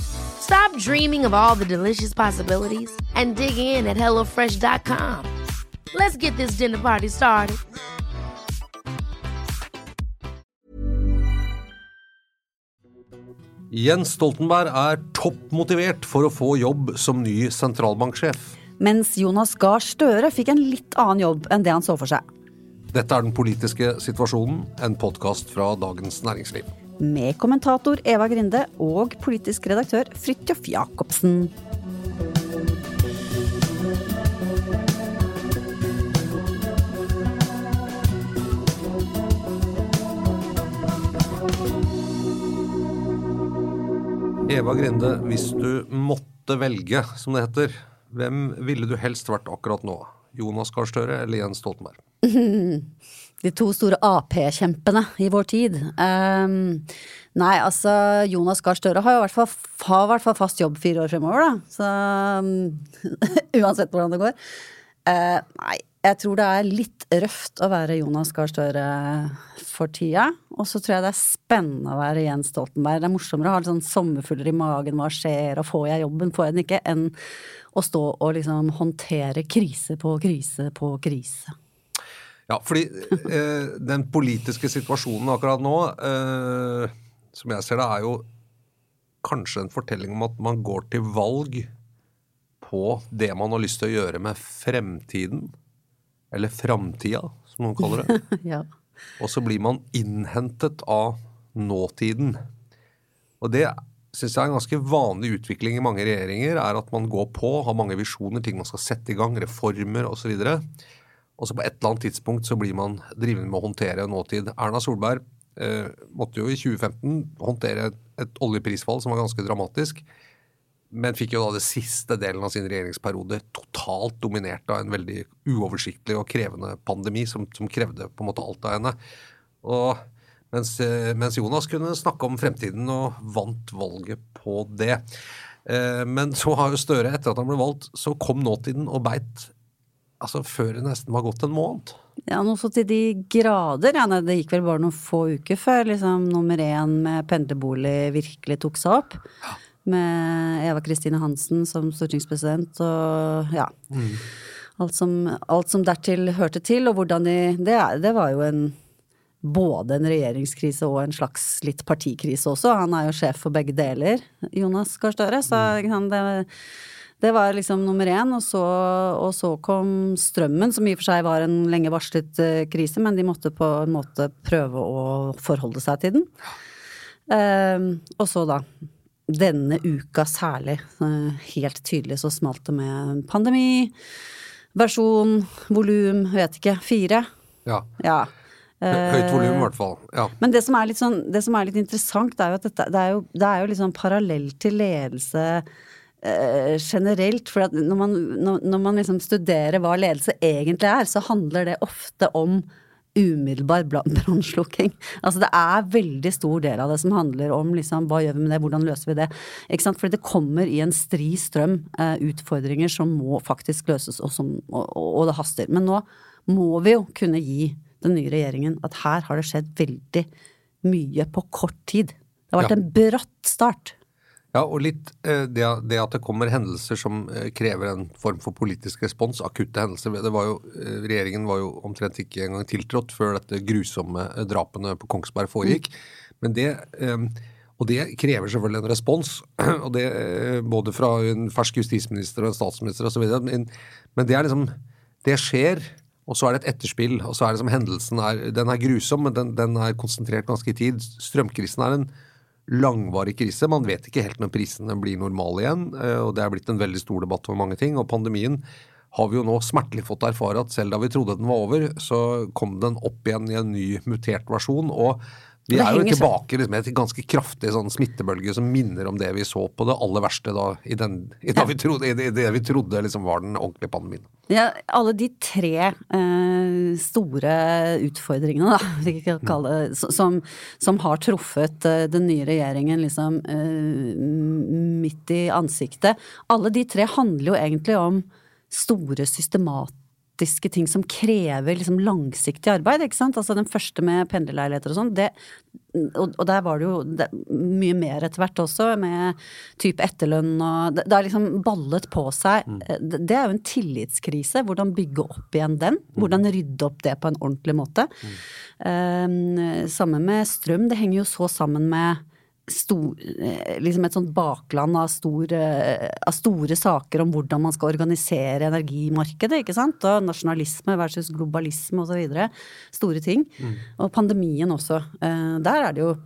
Stop dreaming of all the delicious possibilities and dig in at HelloFresh.com. Let's get this dinner party started. Jens Stoltenberg er toppmotivert for å få jobb som ny sentralbanksjef. Mens Jonas Gahr Støre fikk en litt annen jobb enn det han så for seg. Dette er Den politiske situasjonen, en podkast fra Dagens Næringsliv. Med kommentator Eva Grinde og politisk redaktør Fridtjof Jacobsen. Eva Grinde, hvis du måtte velge, som det heter, hvem ville du helst vært akkurat nå? Jonas Gahr Støre eller Jens Stoltenberg? De to store Ap-kjempene i vår tid. Um, nei, altså Jonas Gahr Støre har jo i hvert fall, har fast jobb fire år fremover, da. Så um, uansett hvordan det går. Uh, nei, jeg tror det er litt røft å være Jonas Gahr Støre for tida. Og så tror jeg det er spennende å være Jens Stoltenberg. Det er morsommere å ha sånn sommerfugler i magen, hva skjer, og får jeg jobben, får jeg den ikke, enn å stå og liksom håndtere krise på krise på krise. Ja, fordi eh, den politiske situasjonen akkurat nå, eh, som jeg ser det, er jo kanskje en fortelling om at man går til valg på det man har lyst til å gjøre med fremtiden. Eller framtida, som noen kaller det. ja. Og så blir man innhentet av nåtiden. Og det syns jeg er en ganske vanlig utvikling i mange regjeringer, er at man går på, har mange visjoner, ting man skal sette i gang, reformer osv. Og så på et eller annet tidspunkt så blir man drivende med å håndtere nåtid. Erna Solberg eh, måtte jo i 2015 håndtere et oljeprisfall som var ganske dramatisk men fikk jo da det siste delen av sin regjeringsperiode totalt dominert av en veldig uoversiktlig og krevende pandemi som, som krevde på en måte alt av henne. Og mens, eh, mens, Jonas kunne snakke om fremtiden og vant valget på det. Eh, men så har jo Støre, etter at han ble valgt, så kom nåtiden og beit altså før det nesten var gått en måned. Ja, noe så til de grader. Ja, det gikk vel bare noen få uker før liksom, nummer én med pendlerbolig virkelig tok seg opp. Ja med Eva Kristine Hansen som stortingspresident og ja. Mm. Alt, som, alt som dertil hørte til, og hvordan de det, det, var jo en både en regjeringskrise og en slags litt partikrise også. Han er jo sjef for begge deler, Jonas Gahr Støre. Så mm. det, det, var liksom nummer én. Og så, og så, kom strømmen, som i og for seg var en lenge varslet uh, krise, men de måtte på en måte prøve å forholde seg til den. Uh, og så da denne uka særlig, uh, helt tydelig så smalt det med pandemi, versjon, volum, vet ikke, fire. Ja. ja. Høyt volum, i hvert fall. Ja. Men det som, sånn, det som, er litt interessant, er jo at dette, det er jo, det er jo liksom parallelt til ledelse eh, generelt. For når man, når, når man liksom studerer hva ledelse egentlig er, så handler det ofte om umiddelbar brannslukking. Altså det er veldig stor del av det som handler om liksom, hva gjør vi med det, hvordan løser vi det. Ikke sant? Fordi det kommer i en stri strøm eh, utfordringer som må faktisk løses, og, som, og, og, det haster. Men nå må vi jo kunne gi den nye regjeringen at her har det skjedd veldig mye på kort tid. Det har vært ja. en bratt start. Ja, og litt eh, det, det, at det kommer hendelser som eh, krever en form for politisk respons, akutte hendelser. Det var jo, eh, regjeringen var jo omtrent ikke engang tiltrådt før dette grusomme drapene på Kongsberg foregikk. Mm. Men det Og det krever selvfølgelig en respons, og det både fra en fersk justisminister og en statsminister osv. Men, men det er liksom Det skjer, og så er det et etterspill. Og så er det som hendelsen er Den er grusom, men den, den er konsentrert ganske i tid. Strømkrisen er en langvarig krise. Man vet ikke helt når prisene blir normale igjen, eh, og det er blitt en veldig stor debatt over mange ting. Og pandemien har vi jo nå smertelig fått erfare at selv da vi trodde den var over, så kom den opp igjen i en ny mutert versjon. og vi er jo tilbake liksom, med et ganske kraftig sånn smittebølge som minner om det vi så på det aller verste da, i, den, i, da vi trodde, i det vi trodde liksom var den ordentlige pandemien. Ja, alle de tre eh, store utfordringene, da, kalle, som, som, har truffet eh, den nye regjeringen liksom eh, midt i ansiktet, alle de tre handler jo egentlig om store systematiske praktiske ting som krever liksom langsiktig arbeid. ikke sant? Altså den første med pendlerleiligheter og sånn, og, og, der var det jo det, mye mer etter hvert også, med type etterlønn og Det, har liksom ballet på seg. Mm. Eh, det, det, er jo en tillitskrise. Hvordan bygge opp igjen den? Mm. Hvordan rydde opp det på en ordentlig måte? Mm. Um, sammen med strøm. Det henger jo så sammen med Stor, eh, liksom et sånt bakland av store, eh, av store, saker om hvordan man skal organisere energimarkedet. ikke sant? Og nasjonalisme versus globalisme osv. Store ting. Mm. Og pandemien også. Eh, der er det jo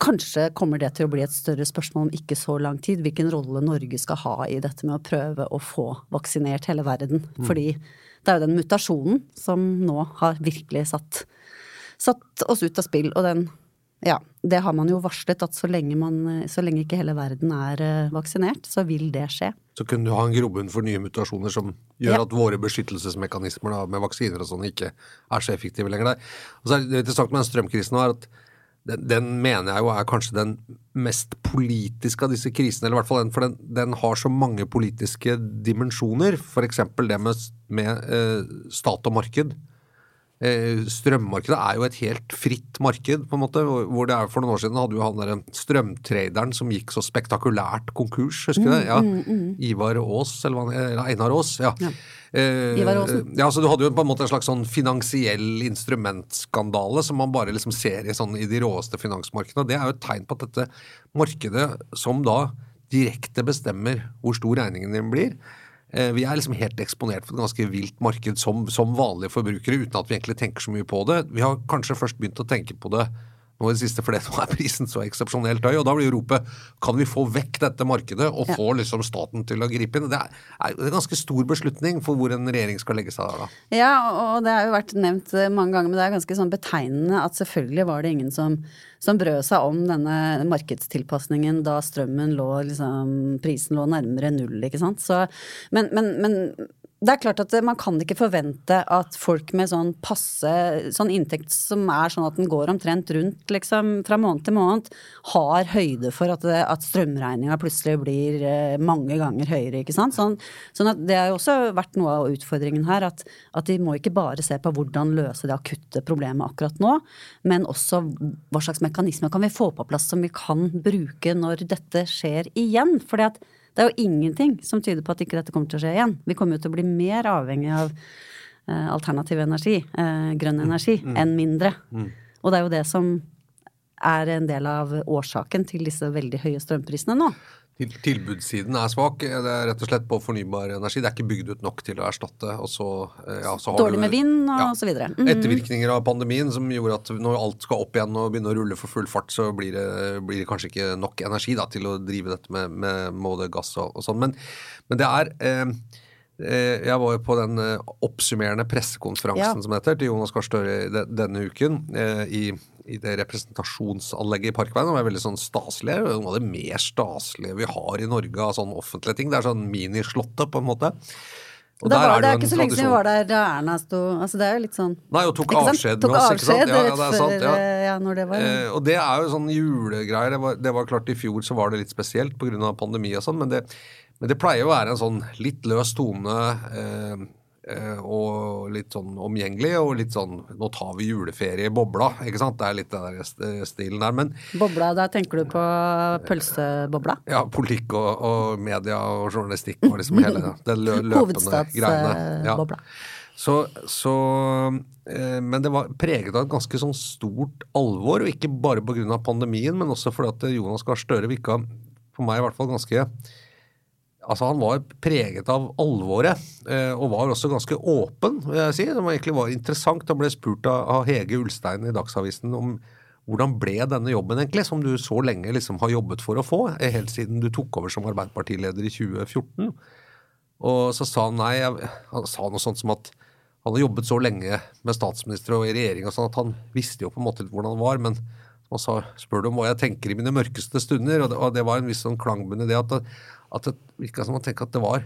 Kanskje kommer det til å bli et større spørsmål om ikke så lang tid. Hvilken rolle Norge skal ha i dette med å prøve å få vaksinert hele verden. Mm. Fordi det er jo den mutasjonen som nå har virkelig satt, satt oss ut av spill. Og den ja, det har man jo varslet at så lenge, man, så lenge ikke hele verden er eh, vaksinert, så vil det skje. Så kunne du ha en grobunn for nye mutasjoner som gjør ja. at våre beskyttelsesmekanismer da, med vaksiner og sånn ikke er så effektive lenger. Der. Og så er det interessant med den strømkrisen er at den, den, mener jeg jo er kanskje den mest politiske av disse krisene. eller i hvert fall den, For den, den har så mange politiske dimensjoner. F.eks. det med, med eh, stat og marked. Eh, strømmarkedet er jo et helt fritt marked, på en måte. hvor det er For noen år siden hadde jo han der strømtraderen som gikk så spektakulært konkurs, husker du det? Ja. Mm, mm, mm. Ivar Aas, eller, eller Einar Aas. ja. ja. Eh, Ja, så Du hadde jo på en måte en slags sånn finansiell instrumentskandale som man bare liksom ser i, sånn, i de råeste finansmarkedene. Det er jo et tegn på at dette markedet, som da direkte bestemmer hvor stor regningen din blir, Eh, vi er liksom helt eksponert for et ganske vilt marked som, som, vanlige forbrukere, uten at vi egentlig tenker så mye på det. Vi har kanskje først begynt å tenke på det nå i det siste, for nå er prisen så eksepsjonelt høy. Og da blir jo ropet kan vi få vekk dette markedet og ja. få liksom staten til å gripe inn? Det er, er en ganske stor beslutning for hvor en regjering skal legge seg der, da. Ja, og det har jo vært nevnt eh, mange ganger, men det er ganske sånn betegnende at selvfølgelig var det ingen som, som brød seg om denne markedstilpasningen da strømmen lå liksom Prisen lå nærmere null, ikke sant. Så, men, men, men det er klart at man kan ikke forvente at folk med sånn passe sånn inntekt som er sånn at den går omtrent rundt liksom fra måned til måned, har høyde for at, at strømregninga plutselig blir eh, mange ganger høyere, ikke sant. Sånn, sånn at det har jo også vært noe av utfordringen her, at, at, de må ikke bare se på hvordan løse det akutte problemet akkurat nå, men også hva slags mekanismer kan vi få på plass som vi kan bruke når dette skjer igjen. fordi at det er jo ingenting som tyder på at ikke dette kommer til å skje igjen. Vi kommer jo til å bli mer avhengig av uh, alternativ energi, uh, grønn mm. energi, mm. enn mindre. Mm. Og det er jo det som er en del av årsaken til disse veldig høye strømprisene nå. Tilbudssiden er svak. Det er rett og slett på fornybar energi. Det er ikke bygd ut nok til å erstatte. Og så, eh, ja, så Dårlig med vind og ja, så videre. Mm. Ettervirkninger av pandemien som gjorde at når alt skal opp igjen og begynne å rulle for full fart, så blir det, blir det kanskje ikke nok energi da, til å drive dette med, med både gass og, og sånn. Men, men, det er eh, eh jeg var jo på den eh, oppsummerende pressekonferansen ja. som heter, til Jonas Gahr Støre denne uken i i det representasjonsanlegget i Parkveien. Det er veldig sånn staselig. Noe av det mer staselige vi har i Norge av sånn offentlige ting. Det er sånn minislottet, på en måte. Og det, var, er det, er ikke så lenge siden vi var der da Erna sto altså Det er jo litt sånn Nei, og tok avskjed med oss, ikke sant? Ja, ja, det er sant, ja. ja når det var eh, Og det er jo sånn julegreier. Det var, det var, klart I fjor så var det litt spesielt pga. pandemi og sånn, men det, men det pleier å være en sånn litt løs tone. Eh, Eh, og litt sånn omgjengelig og litt sånn Nå tar vi juleferie i bobla, ikke sant? Det er litt den der stilen der, men Bobla, der tenker du på pølsebobla? Ja, politikk og, og media og journalistikk og liksom hele den løpende greiene. Ja. Så, så eh, Men det var preget av et ganske sånn stort alvor, og ikke bare pga. pandemien, men også fordi at Jonas Gahr Støre virka, for meg i hvert fall, ganske Altså Han var preget av alvoret, eh, og var også ganske åpen, vil jeg si. Det var egentlig interessant. Han ble spurt av, Hege Ulstein i Dagsavisen om hvordan ble denne jobben, egentlig, som du så lenge liksom har jobbet for å få, eh, helt siden du tok over som Arbeiderpartileder i 2014. Og så sa han nei, han sa noe sånt som at han hadde jobbet så lenge med statsminister og i regjering og sånn at han visste jo på en måte hvordan han var, men han sa, spør du om hva jeg tenker i mine mørkeste stunder, og det, og det var en viss sånn klangbunn i det at at det virka som han tenkte at det var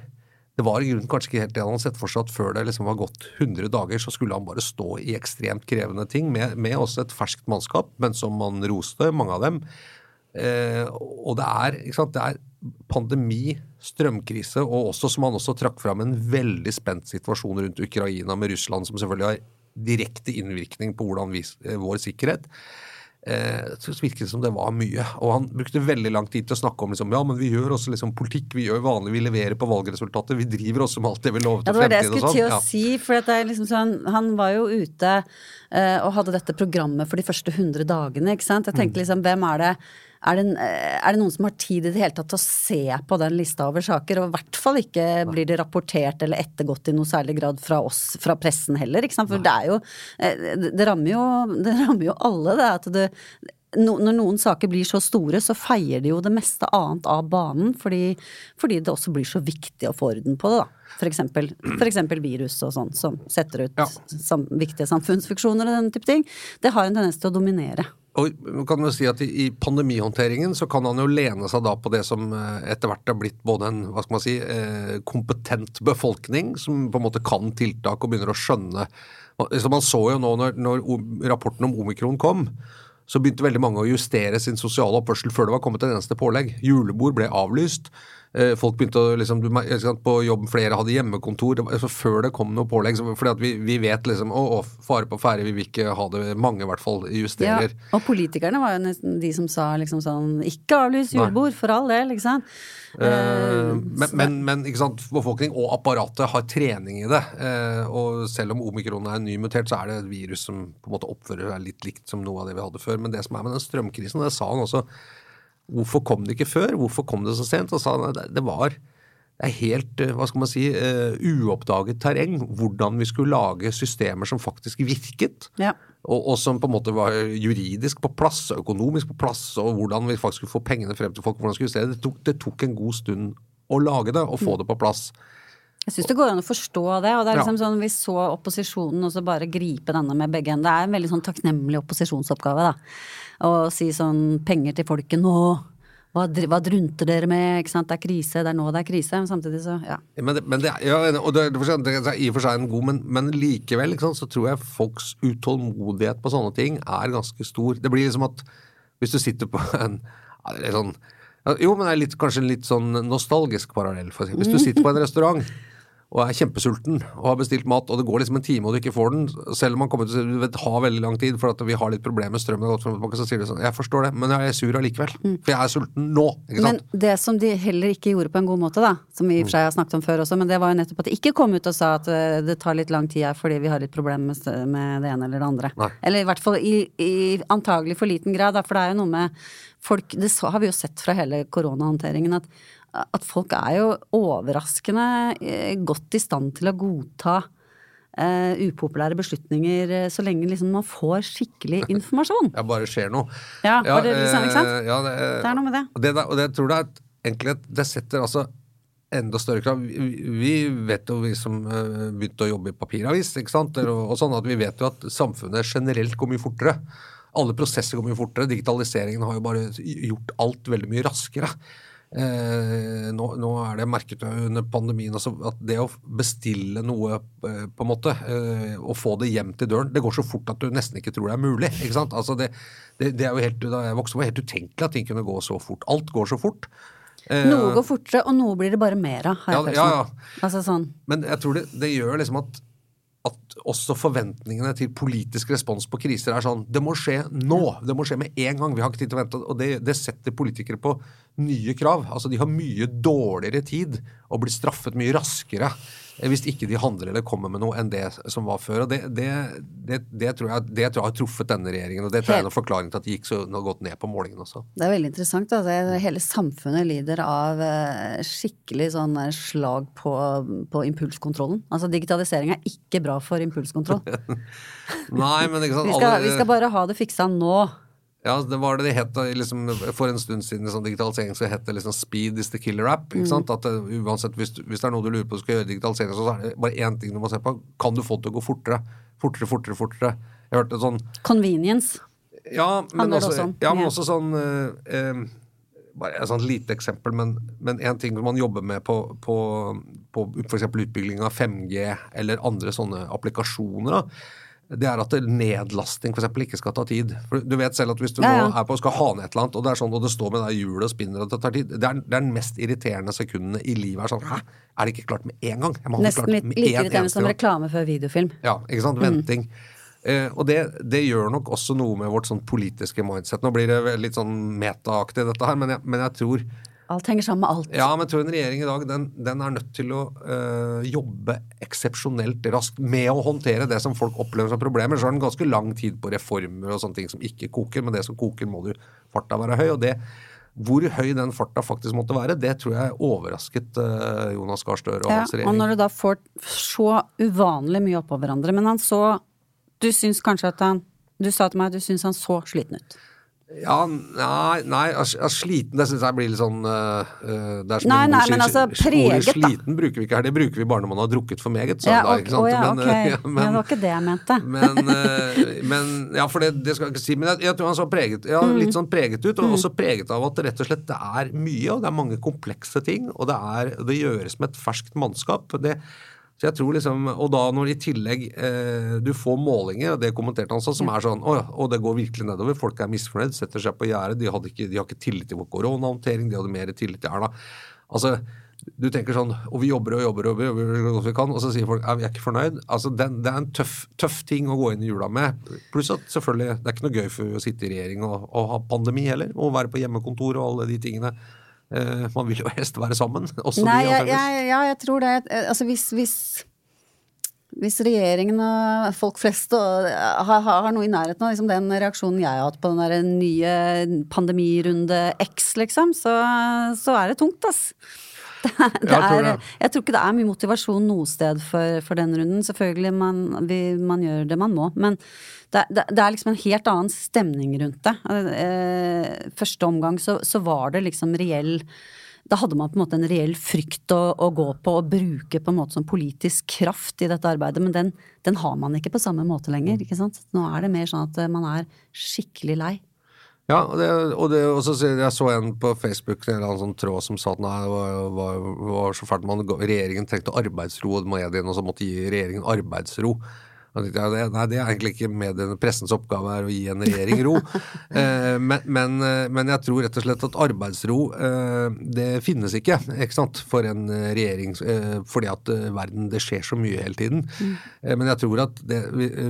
det var i grunnen kanskje ikke helt det han hadde sett for seg, at før det liksom var gått 100 dager, så skulle han bare stå i ekstremt krevende ting, med, med også et ferskt mannskap, men som man roste, mange av dem. Eh, og det er, sant, det er pandemi, strømkrise, og også som han også trakk fram en veldig spent situasjon rundt Ukraina med Russland, som selvfølgelig har direkte innvirkning på hvordan vi, eh, vår sikkerhet eh, så virket det som det var mye. Og han brukte veldig lang tid til å snakke om liksom, ja, men vi gjør også liksom politikk, vi gjør vanlig, vi leverer på valgresultatet, vi driver også med alt det vi lovet ja. Det var det jeg skulle sånn. til å ja. si, for liksom sånn, han var jo ute eh, og hadde dette programmet for de første 100 dagene, ikke sant. Jeg tenkte Mm. liksom, hvem er det er det, er det, noen som har tid i det hele tatt til å se på den lista over saker? Og i hvert fall ikke blir det rapportert eller ettergått i noe særlig grad fra oss, fra pressen heller. ikke sant? For det er jo det, det, rammer jo det rammer jo alle, det at det no, når noen saker blir så store, så feier de jo det meste annet av banen, fordi, fordi det også blir så viktig å få orden på det, da. For eksempel, for eksempel virus og sånn, som setter ut Ja. sam, viktige samfunnsfunksjoner og den type ting. Det har en tendens til å dominere. Og kan jo si at i, pandemihåndteringen så kan han jo lene seg da på det som eh, etter hvert er blitt både en hva skal man si, eh, kompetent befolkning, som på en måte kan tiltak og begynner å skjønne så Man så jo nå når, når rapporten om omikron kom, så begynte veldig mange å justere sin sosiale oppførsel før det var kommet en eneste pålegg. Julebord ble avlyst. Eh, Folk begynte å liksom, På jobb flere hadde hjemmekontor. Det var, altså, før det kom noe pålegg. For vi, vi vet liksom Å, å fare på ferde, vi vil ikke ha det. Mange i hvert fall justerer. Ja, og politikerne var jo nesten de som sa liksom sånn ikke avlys julebord, for all del, ikke sant. Eh, men, men, men ikke sant, befolkning og apparatet har trening i det. Uh, og selv om omikron er nymutert, så er det et virus som på en måte oppfører seg litt likt som noe av det vi hadde før. Men det som er med den strømkrisen, det sa han også Hvorfor kom det ikke før? Hvorfor kom det så sent? Og sa han det, det var det er helt eh, hva skal man si, uh, uoppdaget terreng. Hvordan vi skulle lage systemer som faktisk virket. Ja. Og, og som på en måte var juridisk på plass, og økonomisk på plass, og hvordan vi faktisk skulle få pengene frem til folk. hvordan skulle justere. Det tok, det tok en god stund å lage det og få det på plass. Jeg syns det går an å forstå det. Og det er liksom Ja. sånn, vi så opposisjonen også bare gripe denne med begge hender. Det er en veldig sånn takknemlig opposisjonsoppgave, da. Å si sånn penger til folket nå. Hva, hva drunter dere med? Ikke sant? Det er krise, det er nå det er krise. Men samtidig så, ja. Men, det, men det, ja, og det, er det er i og for seg en god, men, men likevel sant, så tror jeg folks utålmodighet på sånne ting er ganske stor. Det blir liksom at hvis du sitter på en sånn, Jo, men det er litt, kanskje en litt sånn nostalgisk parallell. Hvis du sitter på en restaurant og er kjempesulten og har bestilt mat, og det går liksom en time og du ikke får den, selv om man kommer til å ha veldig lang tid for at vi har litt problemer med strømmen, og tilbake, så sier du sånn Jeg forstår det, men jeg er sur allikevel. For jeg er sulten nå. ikke sant? Men det som de heller ikke gjorde på en god måte, da, som vi i og for seg har snakket om før også, men det var jo nettopp at de ikke kom ut og sa at eh, det tar litt lang tid her fordi vi har litt problemer med, det ene eller det andre. Nei. Eller i hvert fall i, i antagelig for liten grad, da, for det er jo noe med folk Det har vi jo sett fra hele koronahåndteringen at, at folk er jo overraskende eh, godt i stand til å godta Uh, upopulære beslutninger eh, så lenge liksom man får skikkelig informasjon. Ja, bare skjer noe. Ja, bare liksom, ikke sant? Ja, det, Det er noe med det. Og det, der- og det tror jeg et, egentlig Det setter altså enda større krav. Vi, vi vet jo, vi som begynte å jobbe i papiravis, ikke sant, og, og sånn, at vi vet jo at samfunnet generelt går mye fortere. Alle prosesser går mye fortere. Digitaliseringen har jo bare gjort alt veldig mye raskere. Eh, nå, nå er det merket under pandemien altså, at det å bestille noe eh, på en måte, eh, og få det hjem til døren, det går så fort at du nesten ikke tror det er mulig. Altså det, det, det er jo helt, Da jeg vokste opp var det helt utenkelig at ting kunne gå så fort. Alt går så fort. Eh, Noe går fortere, og noe blir det bare mer av, Ja, følelsen ja. Altså sånn Men jeg tror det, det gjør liksom at, at også forventningene til politisk respons på kriser er sånn Det må skje nå! Det må skje med en gang! Vi har ikke tid til å vente. Og det, det setter politikere på nye krav. Altså De har mye dårligere tid og blir straffet mye raskere hvis ikke de handler eller kommer med noe enn det som var før. og Det, det, det, det tror, jeg, det tror jeg har truffet denne regjeringen, og det tror jeg er en forklaring til at de gikk så gått ned på målingen også. Det er veldig interessant. Altså, hele samfunnet lider av eh, skikkelig sånn eh, slag på, på impulskontrollen. Altså Digitalisering er ikke bra for impulskontroll. Nei, men ikke sant, vi, skal, vi skal bare ha det fiksa nå. Ja, det var det det het liksom, For en stund siden sånn digitalisering så het det liksom 'speed is the killer app'. Mm. ikke sant? At det, uansett, hvis, hvis det er noe du lurer på du skal gjøre digitalisering, så er det bare én ting du må se på. Kan du få det til å gå fortere? Fortere, fortere, fortere. Jeg hørte sånn Convenience. Ja, men også, ja, men også sånn eh, eh, bare et sånt lite eksempel, men, men en ting man jobber med på, på, på f.eks. utbygging av 5G eller andre sånne applikasjoner, da, det er at nedlasting for eksempel, ikke skal ta tid. For Du vet selv at hvis du Ja, ja. nå er på og skal ha ned et eller annet, og det er sånn, og det står med det hjulet og spinner og det tar tid, det er, det er den mest irriterende sekundene i livet. er sånn, Hæ, er det ikke klart med en gang? Nesten litt like irriterende som reklame før videofilm. Ja, ikke sant? Venting. Eh, og det, det gjør nok også noe med vårt sånn politiske mindset. Nå blir det litt sånn metaaktig dette her, men jeg, men jeg tror Alt henger sammen med alt. ja, men jeg tror en regjering i dag den, den er nødt til å øh, jobbe eksepsjonelt raskt med å håndtere det som folk opplever som problemer. Så har den ganske lang tid på reformer og sånne ting som ikke koker, men det som koker, må jo farta være høy. og det hvor høy den farta faktisk måtte være, det tror jeg overrasket øh, Jonas Gahr Støre og Ja, hans og når du da får så uvanlig mye oppå hverandre, men han så Du syns kanskje at han Du sa til meg at du syns han så sliten ut. Ja, nei, nei altså, sliten det syns jeg blir litt sånn øh, Det er som Nei, en nei, men altså, ordet preget, da. sliten bruker vi ikke her, det bruker vi bare når man har drukket for meget. Ja, da, ikke sant? å ja, Men, ok. øh, men, det var ikke det jeg mente. men, uh, men Ja, for det, det skal jeg ikke si. Men jeg, jeg tror han så preget Ja, Mm. litt sånn preget ut, og også preget av at rett og slett det er mye, og det er mange komplekse ting, og det, er, det gjøres med et ferskt mannskap. Det, så jeg tror liksom, Og da når i tillegg eh, du får målinger, og det kommenterte han sånn, som er sånn Å og det går virkelig nedover. Folk er misfornøyd, setter seg på gjerdet. De, ikke- de har ikke tillit til vår koronahåndtering, de hadde mer tillit til Erna. Altså, du tenker sånn Og vi jobber og jobber og jobber, jobber så godt vi kan, og så sier folk at vi er ikke fornøyd. Altså, den, Det er en tøff, tøff ting å gå inn i jula med. Pluss at selvfølgelig, det er ikke noe gøy for å sitte i regjering og, og ha pandemi heller. Og være på hjemmekontor og alle de tingene. Eh, man vil jo helst være sammen. Også Nei, jeg, jeg, ja, jeg tror det. Eh, Altså hvis, hvis hvis regjeringen og folk flest og, har, har noe i nærheten av liksom den reaksjonen jeg har hatt på den der nye pandemirunde X, liksom, så, så er det tungt, ass. Det, er- det jeg tror er, jeg tror ikke det er mye motivasjon noe sted for, for den runden. Selvfølgelig, man, vi, man gjør det man må. Men det, det, det er liksom en helt annen stemning rundt det. Eh, første omgang så, så var det liksom reell da hadde man på en måte en reell frykt å, å gå på og bruke på en måte som politisk kraft i dette arbeidet, men den, den har man ikke på samme måte lenger. ikke sant? Nå er det mer sånn at eh, man er skikkelig lei. Ja, og, det, og, det, og så, jeg så en på Facebook en eller annen sånn tråd som sa at nei, det var, var, var så fælt man, regjeringen trengte arbeidsro, og mediene og så måtte gi regjeringen arbeidsro. Det, nei, det er egentlig ikke mediene, pressens oppgave er å gi en regjering ro. eh, men, men, eh, men jeg tror rett og slett at arbeidsro, eh, det finnes ikke, ikke sant, for en regjering. Eh, fordi at verden, det skjer så mye hele tiden. Eh, men jeg tror at det,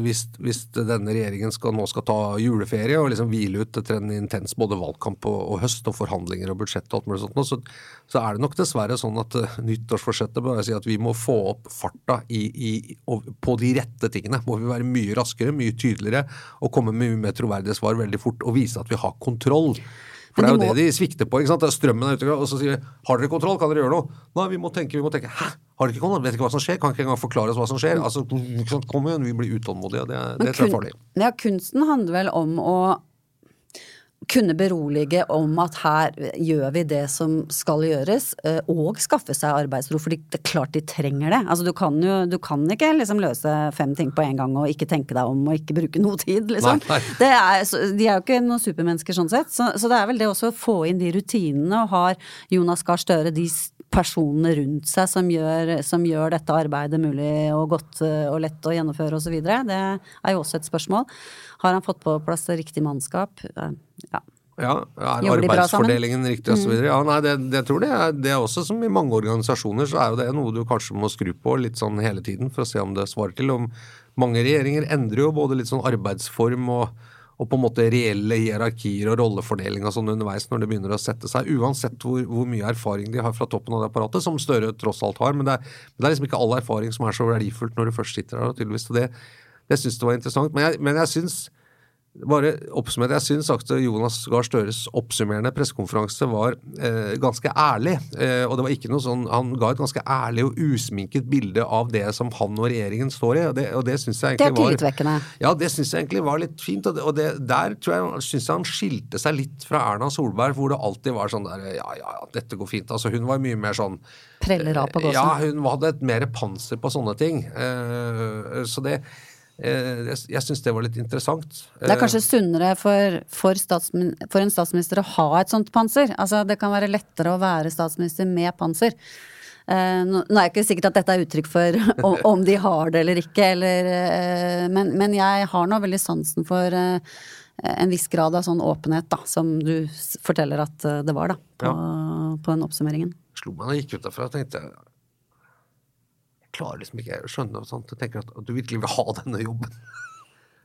hvis, hvis denne regjeringen skal, nå skal ta juleferie og liksom hvile ut etter en intens både valgkamp og, og høst og forhandlinger og budsjett og alt mulig sånt, så, så er det nok dessverre sånn at nyttårsforsettet bør si at vi må få opp farta i, i, på de rette tingene. Må vi være mye raskere, mye tydeligere og komme med mye mer troverdige svar veldig fort og vise at vi har kontroll. For Men det er jo må- det de svikter på. ikke sant? Strømmen er ute, og så sier vi 'har dere kontroll, kan dere gjøre noe'? Nei, vi må tenke, vi må tenke. Hæ? Har dere ikke kontroll? Vet ikke hva som skjer? Kan ikke engang forklare oss hva som skjer? Altså. Kom igjen, vi blir utålmodige, det, det tror jeg er farlig. Ja, kunsten handler vel om å kunne berolige om at her gjør vi det som skal gjøres, eh, og skaffe seg arbeidsro, for det er klart de trenger det. Altså du kan jo, du kan ikke liksom løse fem ting på en gang og ikke tenke deg om og ikke bruke noe tid, liksom. Nei, nei. Det er, de er jo ikke noen supermennesker sånn sett, så, så det er vel det også å få inn de rutinene, og har Jonas Gahr Støre de personene rundt seg som gjør, som gjør dette arbeidet mulig og godt eh, og lett å gjennomføre osv. Det er jo også et spørsmål. Har han fått på plass riktig mannskap? Eh, Ja. Ja, er? Mm. arbeidsfordelingen riktig osv.? Ja, nei, det, det tror er, det er også som i mange organisasjoner, så er jo det noe du kanskje må skru på litt sånn hele tiden for å se om det svarer til. Om mange regjeringer endrer jo både litt sånn arbeidsform og, og på en måte reelle hierarkier og rollefordeling og sånn underveis når det begynner å sette seg, uansett hvor, hvor, mye erfaring de har fra toppen av det apparatet, som Støre tross alt har. Men det er, men det er liksom ikke all erfaring som er så verdifullt når du først sitter der, tydeligvis. og det, det syns jeg var interessant. Men jeg, men jeg syns bare oppsummert, Jeg syns Jonas Gahr Støres oppsummerende pressekonferanse var eh, ganske ærlig. Eh, og det var ikke noe sånn, Han ga et ganske ærlig og usminket bilde av det som han og regjeringen står i. og Det, og det synes jeg egentlig var... Det er tillitvekkende. Ja, det syns jeg egentlig var litt fint. Og, det, og det, der tror jeg, synes jeg han skilte seg litt fra Erna Solberg, hvor det alltid var sånn der Ja, ja, ja, dette går fint. Altså Hun var mye mer sånn Preller av på gåsen. Ja, hun hadde et mer panser på sånne ting. Eh, så det Eh, jeg syns det var litt interessant. Det er kanskje sunnere for, for, for, en statsminister å ha et sånt panser? Altså det kan være lettere å være statsminister med panser. Eh, nå er det ikke sikkert at dette er uttrykk for om de har det eller ikke, eller, eh, men, men, jeg har nå veldig sansen for en viss grad av sånn åpenhet, da, som du forteller at det var, da, på, ja. på den oppsummeringen. Slo meg da jeg gikk ut derfra tenkte tenkte klarer liksom ikke å skjønne sånt. Jeg tenker at, du virkelig vil ha denne jobben.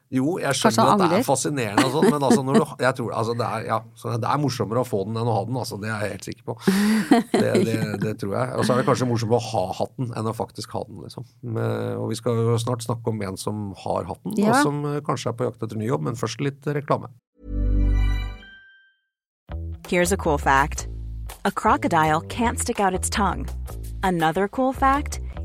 Jo, jeg skjønner at det er fascinerende, og sånt, men altså, du, jeg tror, altså, det, er, ja, det, er, morsommere å få den enn å ha den. Altså, det er jeg helt sikker på. Det, det, det tror jeg. Og så er det kanskje morsommere å ha hatten enn å faktisk ha den. Liksom. Og vi skal jo snart snakke om en som har hatten, ja. og som eh, kanskje er på jakt etter ny jobb, men først litt reklame. Here's a cool fact. A crocodile can't stick out its tongue. Another cool fact.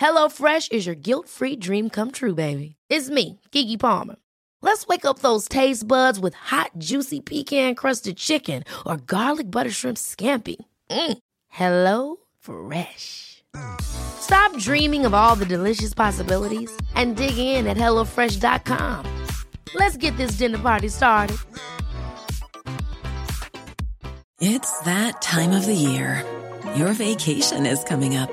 HelloFresh is your guilt-free dream come true, baby. It's me, Kiki Palmer. Let's wake up those taste buds with hot, juicy pecan-crusted chicken or garlic butter shrimp scampi. Mm. Hello Fresh. Stop dreaming of all the delicious possibilities and dig in at HelloFresh.com. Let's get this dinner party started. It's that time of the year. Your vacation is coming up.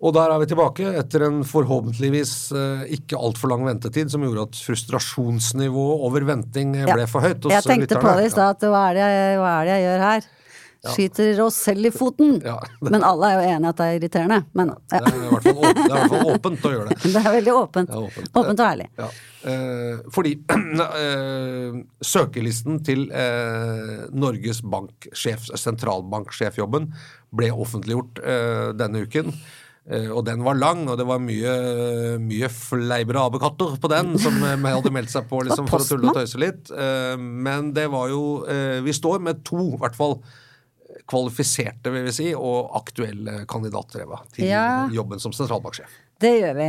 Og der er vi tilbake, etter en forhåpentligvis eh, ikke altfor lang ventetid, som gjorde at frustrasjonsnivået over venting ble for høyt. jeg tenkte på det i stad, at hva er, det, hva er det jeg gjør her? Ja. Skyter oss selv i foten. Ja, men alle er jo enige at det er irriterende. Men, ja. det, er i hvert fall åpent, det er i hvert fall åpent å gjøre det. Det er veldig åpent. Er åpent. åpent. og ærlig. Eh, fordi eh, søkelisten til eh, Norges banksjef, sentralbanksjefjobben ble offentliggjort eh, denne uken. Uh, og den var lang, og det var mye, mye fleibere apekatter på den som uh, hadde meldt seg på liksom, for å tulle og tøyse litt. Uh, men det var jo Vi står med to, i hvert fall, kvalifiserte, vil vi si, og aktuelle kandidater, Eva, til ja, jobben som sentralbanksjef. Det gjør vi.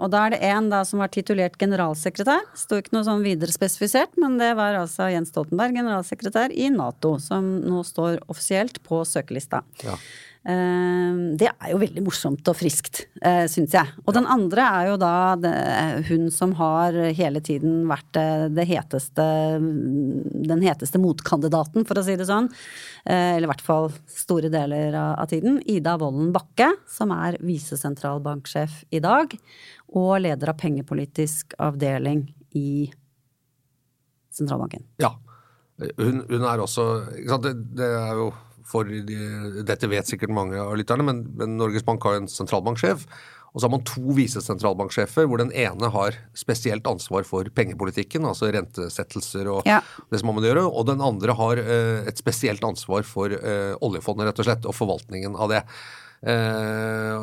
og da er det en da som var titulert generalsekretær. Sto ikke noe sånn videre spesifisert, men det var altså Jens Stoltenberg, generalsekretær i Nato, som nå står offisielt på søkelista. Ja. Ehm, det er jo veldig morsomt og friskt, uh, syns jeg. Og den andre er jo da hun som har hele tiden vært det heteste Den heteste motkandidaten, for å si det sånn. Eh, eller i hvert fall store deler av, av tiden. Ida Wolden Bakke, som er visesentralbanksjef i dag. Og leder av pengepolitisk avdeling i sentralbanken. Ja. Hun, hun er også det, det er jo for de, Dette vet sikkert mange av lytterne, men, men Norges Bank har en sentralbanksjef. Og så har man to visesentralbanksjefer, hvor den ene har spesielt ansvar for pengepolitikken, altså rentesettelser og ja. det som man må gjøre, og den andre har uh, et spesielt ansvar for uh, oljefondet, rett og slett, og forvaltningen av det. Eh,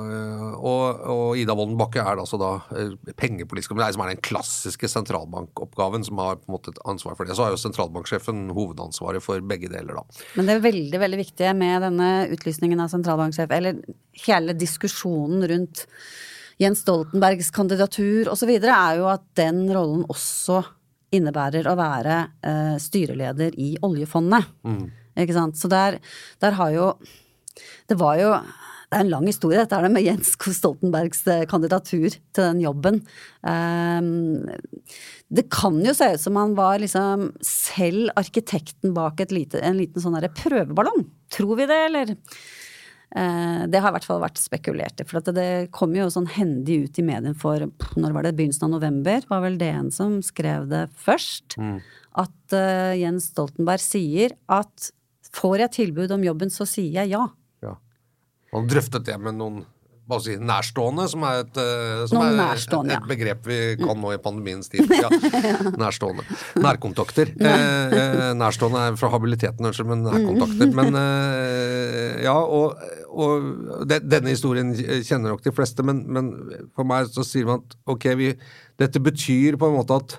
og, og Ida Wolden Bakke er altså da eh, pengepolitisk kommisær, som er den klassiske sentralbankoppgaven, som har på en måte et ansvar for det. Så har jo sentralbanksjefen hovedansvaret for begge deler, da. Men det er veldig veldig viktig med denne utlysningen av sentralbanksjef, eller hele diskusjonen rundt Jens Stoltenbergs kandidatur osv., er jo at den rollen også innebærer å være eh, styreleder i oljefondet. Ikke sant. Så der, der har jo Det var jo det er en lang historie, dette er det med Jens Stoltenbergs eh, kandidatur til den jobben. Um, det kan jo se ut som han var liksom selv arkitekten bak lite, en liten sånn prøveballong. Tror vi det, eller? Uh, det har i hvert fall vært spekulert i. For det, det kom jo sånn hendig ut i medien for når var det, begynnelsen av november, var vel DN som skrev det først. At uh, Jens Stoltenberg sier at får jeg tilbud om jobben, så sier jeg ja. Han drøftet det med noen si nærstående, som er et, eh, som er et, et begrep vi kan nå i pandemiens tid. Ja. Nærstående. Nærkontakter. Eh, eh, nærstående er fra habiliteten, unnskyld, men nærkontakter. Men eh, ja, og, og de, denne historien kjenner nok de fleste, men, men for meg så sier man at ok, vi, dette betyr på en måte at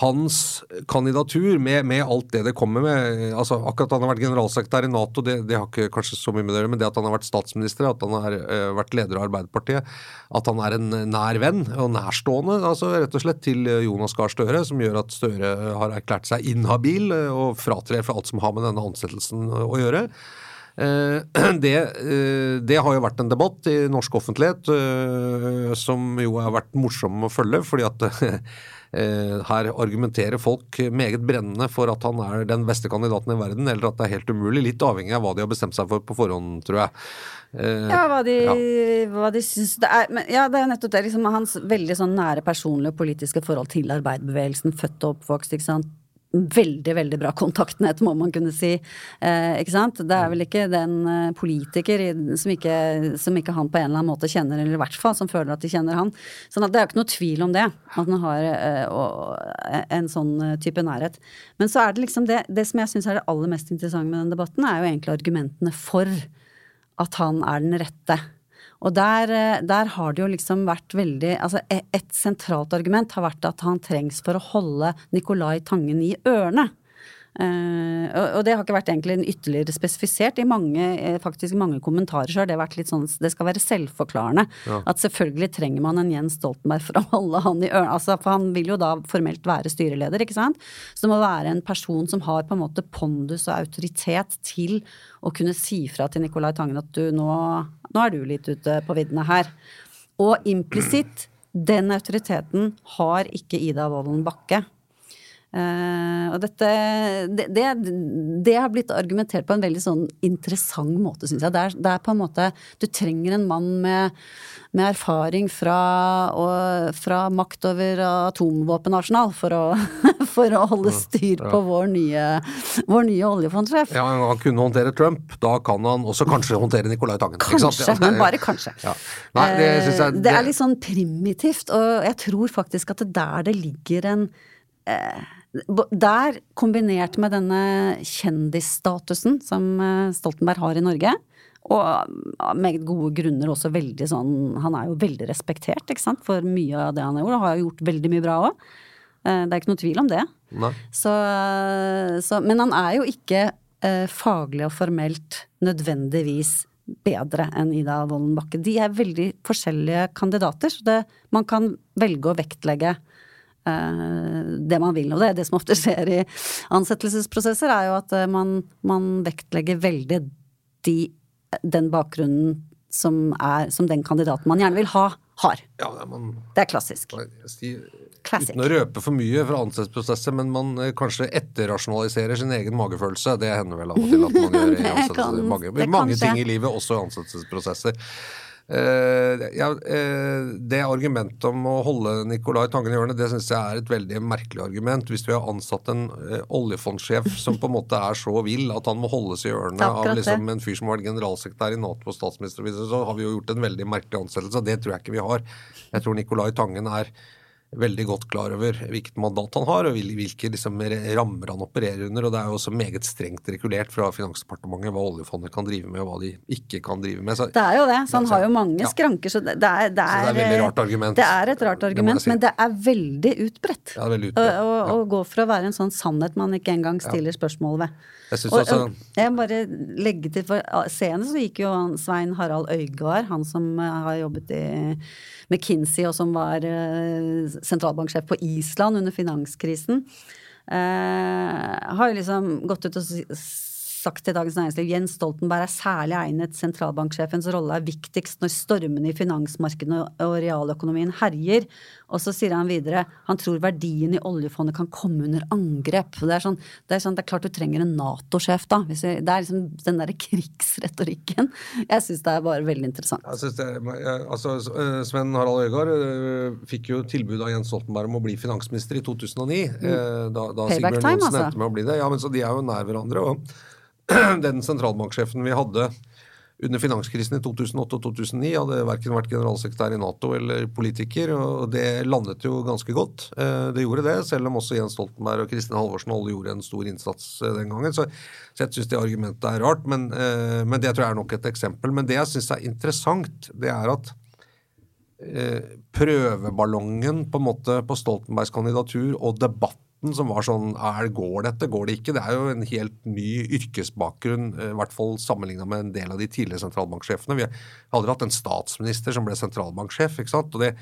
hans kandidatur, med, med, alt det det kommer med altså Akkurat at han har vært generalsekretær i Nato, det, det har ikke kanskje så mye med det men det at han har vært statsminister, at han har uh, vært leder av Arbeiderpartiet, at han er en nær venn og nærstående altså rett og slett til Jonas Gahr Støre, som gjør at Støre har erklært seg inhabil og fratrer fra alt som har med denne ansettelsen å gjøre. Det, det, har jo vært en debatt i norsk offentlighet som jo har vært morsom å følge, fordi at her argumenterer folk meget brennende for at han er den beste kandidaten i verden, eller at det er helt umulig. Litt avhengig av hva de har bestemt seg for på forhånd, tror jeg. Ja, hva de, ja. hva de syns det er. Men ja, det er jo nettopp det. Liksom, hans veldig sånn nære personlige og politiske forhold til arbeiderbevegelsen, født og oppvokst, ikke sant veldig, veldig bra kontaktnett, må man kunne si. Eh, ikke sant? Det er vel ikke den eh, politiker som ikke, som ikke, han på en eller annen måte kjenner, eller i hvert fall som føler at de kjenner han. Sånn at det er jo ikke noe tvil om det, at han har eh, og, en sånn type nærhet. Men så er det liksom det, det som jeg syns er det aller mest interessante med den debatten, er jo egentlig argumentene for at han er den rette. Og der, der, har det jo liksom vært veldig Altså et sentralt argument har vært at han trengs for å holde Nicolai Tangen i ørene. Uh, og det har ikke vært egentlig en ytterligere spesifisert. I mange, faktisk mange kommentarer så har det vært litt sånn Det skal være selvforklarende. Ja. At selvfølgelig trenger man en Jens Stoltenberg for å holde han i ørene. Altså, for han vil jo da formelt være styreleder, ikke sant. Så det må være en person som har på en måte pondus og autoritet til å kunne si fra til Nicolai Tangen at du, nå, nå er du litt ute på viddene her. Og implisitt, den autoriteten har ikke Ida Wolden Bakke. Uh, og dette det, det, det, har blitt argumentert på en veldig sånn interessant måte, syns jeg. Det er, det er, på en måte Du trenger en mann med, med erfaring fra, og, fra makt over atomvåpenarsenal for å, for å holde styr på vår nye, vår nye oljefondsjef. Ja, han kunne håndtere Trump. Da kan han også kanskje håndtere Nicolai Tangen. Kanskje, men bare kanskje. Ja. Nei, det, jeg, det, er litt sånn primitivt, og jeg tror faktisk at det der det ligger en eh, der, kombinert med denne kjendisstatusen som Stoltenberg har i Norge, og av meget gode grunner også veldig sånn Han er jo veldig respektert, ikke sant, for mye av det han har gjort, og har gjort veldig mye bra òg. Det er ikke noe tvil om det. Så, så, men han er jo ikke eh, faglig og formelt nødvendigvis bedre enn Ida Wolden Bakke. De er veldig forskjellige kandidater, så det, man kan velge å vektlegge det man vil. Og det er det som ofte skjer i ansettelsesprosesser, er jo at man, man vektlegger veldig de, den bakgrunnen som, er, som den kandidaten man gjerne vil ha, har. Ja, man, det er klassisk. Classic. Uten å røpe for mye fra ansettelsesprosesser, men man kanskje etterrasjonaliserer sin egen magefølelse. Det hender vel av og til at man gjør i ansettelsesprosesser. Mange, mange ting i livet, også i ansettelsesprosesser. Uh, ja, uh, det argumentet om å holde Nicolai Tangen i hjørnet, det syns jeg er et veldig merkelig argument. Hvis vi har ansatt en uh, oljefondsjef som på en måte er så vill at han må holdes i hjørnet av liksom, en fyr som har vært generalsekretær i Nato og statsminister, så har vi jo gjort en veldig merkelig ansettelse. Det tror jeg ikke vi har. Jeg tror Nicolai Tangen er veldig godt klar over hvilket mandat han har, og hvilke liksom, rammer han opererer under. og Det er jo også meget strengt regulert fra Finansdepartementet hva oljefondet kan drive med, og hva de ikke kan drive med. Så, det er jo det. Så han har jo mange skranker. Så det, er, det, er, så det er, veldig rart argument. Det er et rart argument, si. men det er veldig utbredt. Ja, veldig utbredt. Å, å gå for å være en sånn sannhet man ikke engang stiller spørsmål ved. Jeg synes også... jeg bare legge til for Senest så gikk jo Svein Harald Øygard, han som eh, har jobbet i McKinsey og som var uh, sentralbanksjef på Island under finanskrisen, uh, har jo liksom gått ut og sagt til Dagens Næringsliv Jens Stoltenberg er særlig egnet. Sentralbanksjefens rolle er viktigst når stormene i finansmarkedene og realøkonomien herjer. Og så sier han videre han tror verdien i oljefondet kan komme under angrep. Det er, sånn, det er, sånn, det er klart du trenger en Nato-sjef, da. det er liksom den derre krigsretorikken. Jeg syns det er bare veldig interessant. Det, altså, eh, Sven Harald Øygard eh, fikk jo tilbud av Jens Stoltenberg om å bli finansminister i 2009. Mm. Eh, da, da Sigbjørn Johnsen altså. endte med å bli det. Ja, men så De er jo nær hverandre. og den sentralbanksjefen vi hadde under finanskrisen i 2008 og 2009 hadde verken vært generalsekretær i Nato eller politiker, og det landet jo ganske godt. Eh, det gjorde det, selv om også Jens Stoltenberg og Kristin Halvorsen alle gjorde en stor innsats eh, den gangen. Så, jeg syns det argumentet er rart, men, eh, men, det tror jeg er nok et eksempel. Men det jeg syns er interessant, det er at prøveballongen på en måte på Stoltenbergs kandidatur og debatten debatten som var sånn er, Går dette, går det ikke? Det er jo en helt ny yrkesbakgrunn, eh, i hvert fall sammenligna med en del av de tidligere sentralbanksjefene. Vi har aldri hatt en statsminister som ble sentralbanksjef. ikke sant? Og det,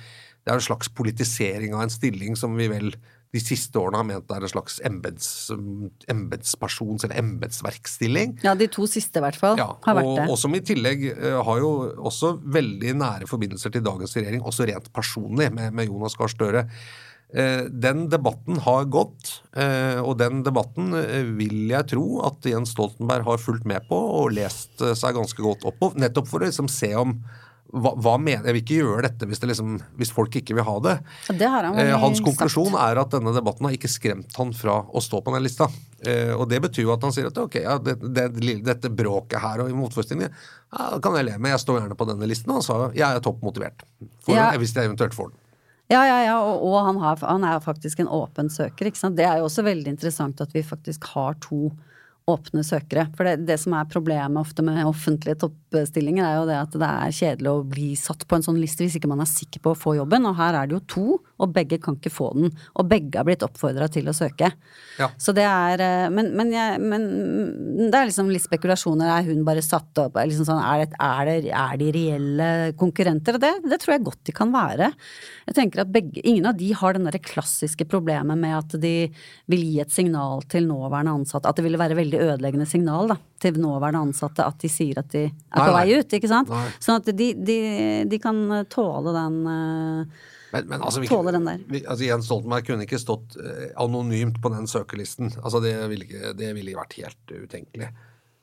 det er en slags politisering av en stilling som vi vel de siste årene har ment er en slags embetspersons- eller embetsverkstilling. Ja, de to siste i hvert fall ja, har vært det. Og som i tillegg uh, har jo også veldig nære forbindelser til dagens regjering, også rent personlig, med, med Jonas Gahr Støre. Eh, den debatten har gått, eh, og den debatten eh, vil jeg tro at Jens Stoltenberg har fulgt med på og lest seg ganske godt opp på, nettopp for å liksom se om hva, hva mener, Jeg vil ikke gjøre dette hvis, det liksom, hvis folk ikke vil ha det. det han Hans konklusjon sagt. er at denne debatten har ikke skremt han fra å stå på den lista. og Det betyr jo at han sier at ok, ja, det, det, dette bråket her og i motforestillingene ja, kan jeg leve med, jeg står gjerne på denne listen. Og så jeg er topp motivert for, ja. hvis jeg eventuelt får den. Ja, ja, ja, og, og han, har, han, er faktisk en åpen søker. Det er jo også veldig interessant at vi faktisk har to åpne søkere. For det, det, som er problemet ofte med offentlige toppstillinger, er jo det at det er kjedelig å bli satt på en sånn liste hvis ikke man er sikker på å få jobben. Og her er det jo to, og begge kan ikke få den. Og begge har blitt oppfordra til å søke. Ja. Så det er eh, men, men, jeg, men, det er liksom litt spekulasjoner. Er hun bare satt opp? Liksom sånn, er, det, er, det, er, de reelle konkurrenter? Det, det tror jeg godt de kan være. Jeg tenker at begge, Ingen av de har den det klassiske problemet med at de vil gi et signal til nåværende ansatte. At det ville være veldig ødeleggende signal da, til nåværende ansatte at de sier at de er på vei ut. ikke sant? Nei. Sånn at de, de, de, kan tåle den uh, men, men altså, vi, tåle den der. Vi, altså, Jens Stoltenberg kunne ikke stått uh, anonymt på den søkerlisten. Altså, det ville, det ville vært helt utenkelig.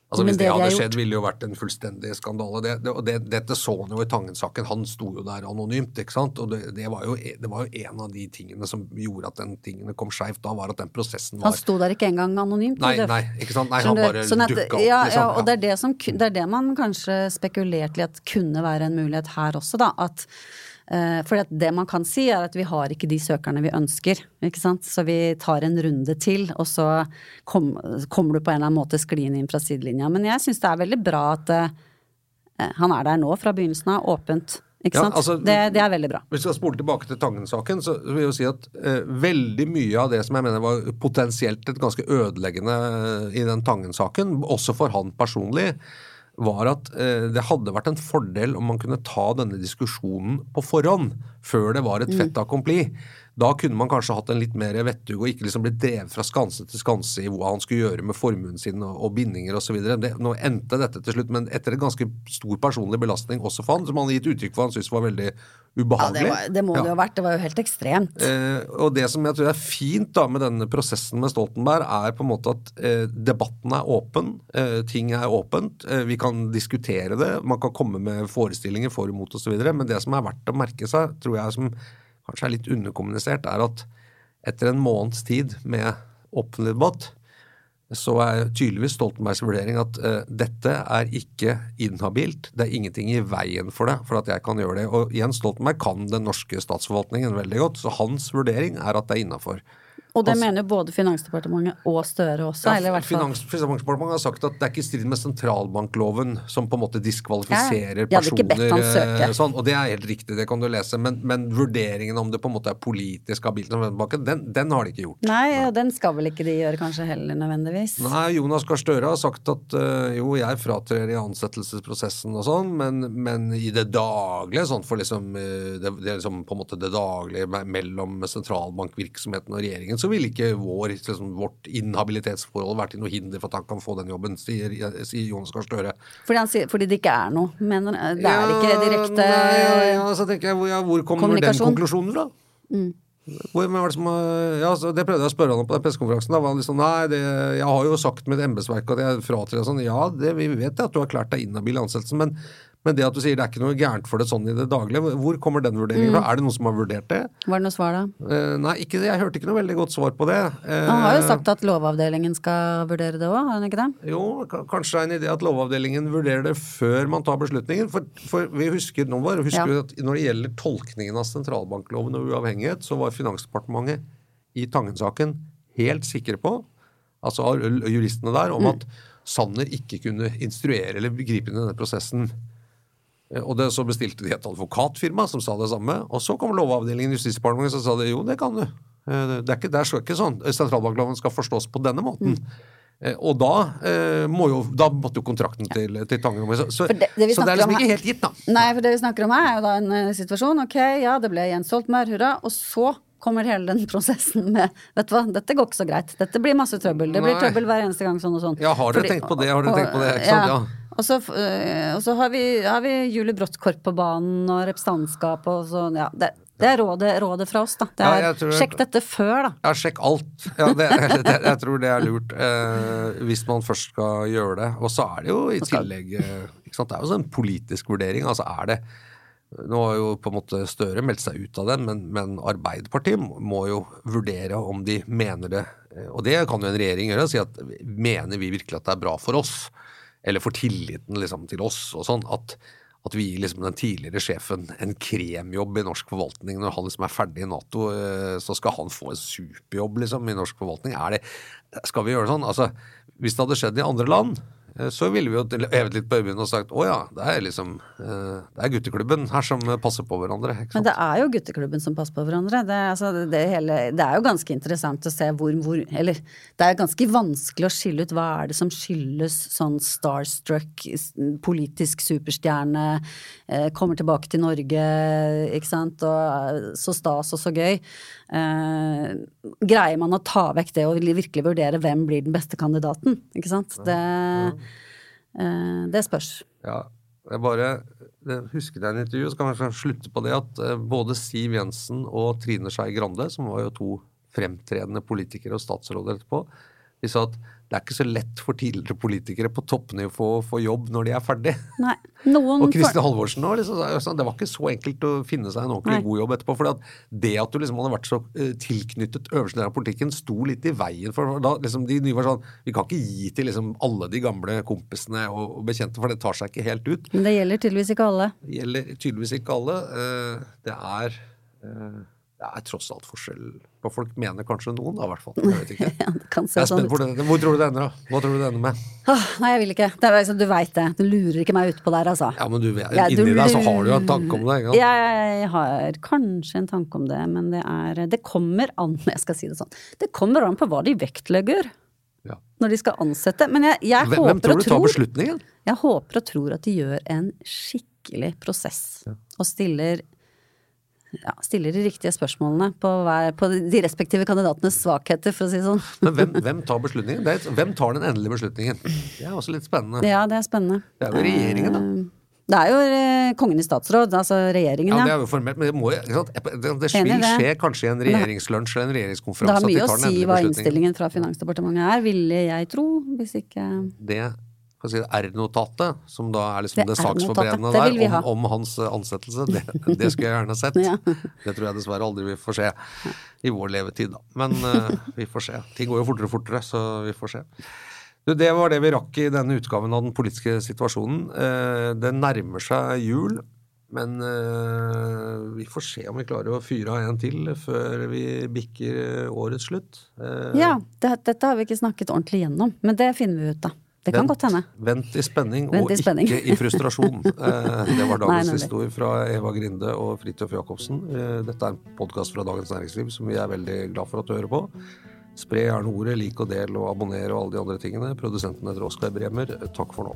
Altså Hvis det, det hadde skjedd, ville jo vært en fullstendig skandale. Det, det, og det, dette så han jo i Tangen-saken. Han sto jo der anonymt. ikke sant? Og det, var jo, det var jo en av de tingene som gjorde at den tingene kom skeivt. Da var at den prosessen var Han sto der ikke engang anonymt? Nei, nei, ikke sant? Nei, han bare sånn dukka opp. Ja, liksom. ja, og det er det, som, det er det man kanskje spekulerte i at kunne være en mulighet her også, da. At for det man kan si, er at vi har ikke de søkerne vi ønsker. ikke sant? Så vi tar en runde til, og så kom, kommer du på en eller annen måte skliende inn fra sidelinja. Men jeg syns det er veldig bra at uh, han er der nå fra begynnelsen av, åpent. Ikke sant? altså, det, det, er veldig bra. Hvis vi skal spole tilbake til Tangen-saken, så vil jeg si at uh, veldig mye av det som jeg mener var potensielt et ganske ødeleggende i den Tangen-saken, også for han personlig, var at eh, det hadde vært en fordel om man kunne ta denne diskusjonen på forhånd, før det var et mm. fait accompli. Da kunne man kanskje hatt en litt mer vettug og ikke liksom blitt drevet fra skanse til skanse i hva han skulle gjøre med formuen sin og, og bindinger osv. Nå endte dette til slutt, men etter en ganske stor personlig belastning også for han, som han har gitt uttrykk for han syntes var veldig ubehagelig. Ja, det, var, det må det jo ha vært. Det var jo helt ekstremt. Eh, og det som jeg tror er fint da med denne prosessen med Stoltenberg, er på en måte at eh, debatten er åpen. Eh, ting er åpent. Eh, vi kan diskutere det. Man kan komme med forestillinger for og mot osv. Men det som er verdt å merke seg, tror jeg som kanskje er litt underkommunisert, er at etter en måneds tid med offentlig debatt, så er tydeligvis Stoltenbergs vurdering at uh, dette er ikke inhabilt. Det er ingenting i veien for det, for at jeg kan gjøre det. Og Jens Stoltenberg kan den norske statsforvaltningen veldig godt, så hans vurdering er at det er innafor. Og det mener jo både Finansdepartementet og Støre også, eller i hvert fall Finansdepartementet har sagt at det er ikke i strid med sentralbankloven, som på en måte diskvalifiserer Ja, ja. hadde ikke bedt han personer. søke. eh, Sånn, og det er helt riktig, det kan du lese, men, men vurderingen om det på en måte er politisk habilt, den, den har de ikke gjort. Nei, og den skal vel ikke de gjøre kanskje heller nødvendigvis. Nei, Jonas Gahr Støre har sagt at øh, jo, jeg fratrer i ansettelsesprosessen og sånn, men, men i det daglige, sånn for liksom, øh, det, det er liksom på en måte det daglige mellom sentralbankvirksomheten og regjeringen, så ville ikke vår, liksom, vårt inhabilitetsforhold vært til noe hinder for at han kan få den jobben, sier, sier Jonas Gahr Støre. Fordi, fordi det ikke er noe. Men det er ikke direkte Nei, ja, ja, så tenker jeg, hvor, ja, hvor kommer den konklusjonen fra? Hvor, hva er det, som, ja, så det prøvde jeg å spørre han om på den pressekonferansen. Da var han liksom Nei, det, jeg har jo sagt med embetsverket at jeg fratrer og sånn. Ja, det, vi vet at du har erklært deg inhabil i ansettelsen, men, men det at du sier det er ikke noe gærent for det sånn i det daglige, hvor kommer den vurderingen fra? Er det noen som har vurdert det? Var det noe svar da? Eh, nei, ikke. Jeg hørte ikke noe veldig godt svar på det. Eh, Han har jo sagt at Lovavdelingen skal vurdere det òg, har han ikke det? Jo, kanskje det er en idé at Lovavdelingen vurderer det før man tar beslutningen. For, for vi husker nå bare, husker Ja. at når det gjelder tolkningen av sentralbankloven og uavhengighet, så var Finansdepartementet i Tangen-saken helt sikre på, altså juristene der, om at Sanner ikke kunne instruere eller gripe inn i denne prosessen. Eh, Og det, så bestilte de et advokatfirma som sa det samme. Og så kom Lovavdelingen i Justisdepartementet som sa det, jo, det kan du. Eh, Det er ikke, det er ikke sånn. Sentralbankloven skal forstås på denne måten. Mm. Og da, eh, må jo, da måtte jo kontrakten til, til Tangen Så, så, det- det så det er liksom her- ikke helt gitt, da. Nei, for det vi snakker om her, er jo da en eh, situasjon. Ok, ja, det ble Jens Stoltenberg, hurra. Og så kommer hele den prosessen med Vet du hva, dette går ikke så greit. Dette blir masse trøbbel. Det blir Nei. trøbbel hver eneste gang, sånn og sånn. Ja, har dere tenkt på det? Har dere tenkt på det? Ikke sant? Ja. Og så, eh, og så har vi, har vi Julie Bråttkorp på banen og representantskapet og sånn, ja. Det, det er rådet, rådet fra oss, da. Det er, ja, tror- Sjekk dette før, da. Ja, sjekk alt. Ja, det, det, jeg tror det er lurt, eh, hvis man først skal gjøre det. Og så er det jo i tillegg eh, ikke sant? Det er jo sånn politisk vurdering. Altså er det Nå har jo på en måte Støre meldt seg ut av den, men, men Arbeiderpartiet må- jo vurdere om de mener det. eh, Og det kan jo en regjering gjøre. Si at mener vi virkelig at det er bra for oss? Eller for tilliten liksom, til oss og sånn. At, at vi gir liksom den tidligere sjefen en kremjobb i norsk forvaltning. Når han liksom er ferdig i Nato, eh, så skal han få en superjobb liksom, i norsk forvaltning. Det, skal vi gjøre det sånn? Altså, hvis det hadde skjedd i andre land, så ville vi jo hevet litt på øynene og sagt å ja, det er liksom eh, Det er gutteklubben her som passer på hverandre. Men det er jo gutteklubben som passer på hverandre. Det, altså, det, hele, det er jo ganske interessant å se hvor, hvor Eller det er ganske vanskelig å skille ut hva er det som skyldes sånn starstruck, politisk superstjerne, eh, kommer tilbake til Norge, ikke sant, og eh, så stas og så gøy. Eh, greier man å ta vekk det og virkelig vurdere hvem blir den beste kandidaten, ikke sant? Det, eh, det spørs. Ja, jeg bare jeg husket jeg en intervju, så kan jeg slutte på det, at eh, både Siv Jensen og Trine Skei Grande, som var jo to fremtredende politikere og statsråder etterpå, de sa at det er ikke så lett for tidligere politikere på toppnivå å få jobb når de er ferdig. Og Kristin Halvorsen nå, Liksom, sånn, det var ikke så enkelt å finne seg en ordentlig Nei. god jobb etterpå. For det at du liksom hadde vært så eh, tilknyttet øverste del av politikken, sto litt i veien for da, liksom, De nye var sånn Vi kan ikke gi til liksom alle de gamle kompisene og, og bekjente, for det tar seg ikke helt ut. Men det gjelder tydeligvis ikke alle. Det gjelder tydeligvis ikke alle. Eh, Det er eh, det er tross alt forskjell på folk. Mener kanskje noen, da, i hvert fall. Jeg vet ikke. Ja, det kan se Jeg er sånn spent på det. Hvor tror du det ender, da? Hva tror du det ender med? Åh, nei, jeg vil ikke. Det er, altså, du veit det. Du lurer ikke meg utpå der, altså. Ja, men du, Ja, du inni deg så har du jo en tanke om det. ikke sant? Jeg har kanskje en tanke om det, men det er Det kommer an Jeg skal si det sånn. Det kommer an på hva de vektlegger Ja. når de skal ansette. Men jeg, jeg Hvem, hvem håper tror og du tar tror beslutningen? Jeg håper og tror at de gjør en skikkelig prosess. Og stiller ja, stiller de riktige spørsmålene på, hver, på de respektive kandidatenes svakheter, for å si det sånn. Men hvem, hvem tar beslutningen? Det er, hvem tar den endelige beslutningen? Det er også litt spennende. Ja, det er spennende. Det er jo regjeringen, da. Eh, Det er jo eh, kongen i statsråd, altså regjeringen, Ja, ja. det er jo formelt, men det må? Det, det vil det. skje kanskje i en regjeringslunsj eller en Det regjeringskonferanse har at de mye å si hva innstillingen fra Finansdepartementet er, ville jeg tro, hvis ikke Det si R-notatet, som da er liksom Det det, saksforberedende der, om, om hans ansettelse, det, det skulle jeg gjerne sett. Ja. Det tror jeg dessverre aldri vi får se i vår levetid, da. Men uh, vi får se. Ting går jo fortere og fortere, så vi får se. Du, det var det vi rakk i denne utgaven av den politiske situasjonen. Uh, det nærmer seg jul, men uh, vi får se om vi klarer å fyre av en til før vi bikker årets slutt. Uh, Ja, det, dette har vi ikke snakket ordentlig gjennom, men det finner vi ut av. Det kan Vent- godt hende. Vent i spenning, Vent og i spenning. ikke i frustrasjon. Eh, det var dagens historie fra Eva Grinde og Fridtjof Jacobsen. Eh, dette er en podkast fra Dagens Næringsliv som vi er veldig glad for at du hører på. Spre gjerne ordet, lik og del og abonner og alle de andre tingene. Produsenten heter Oskar Bremer. Takk for nå.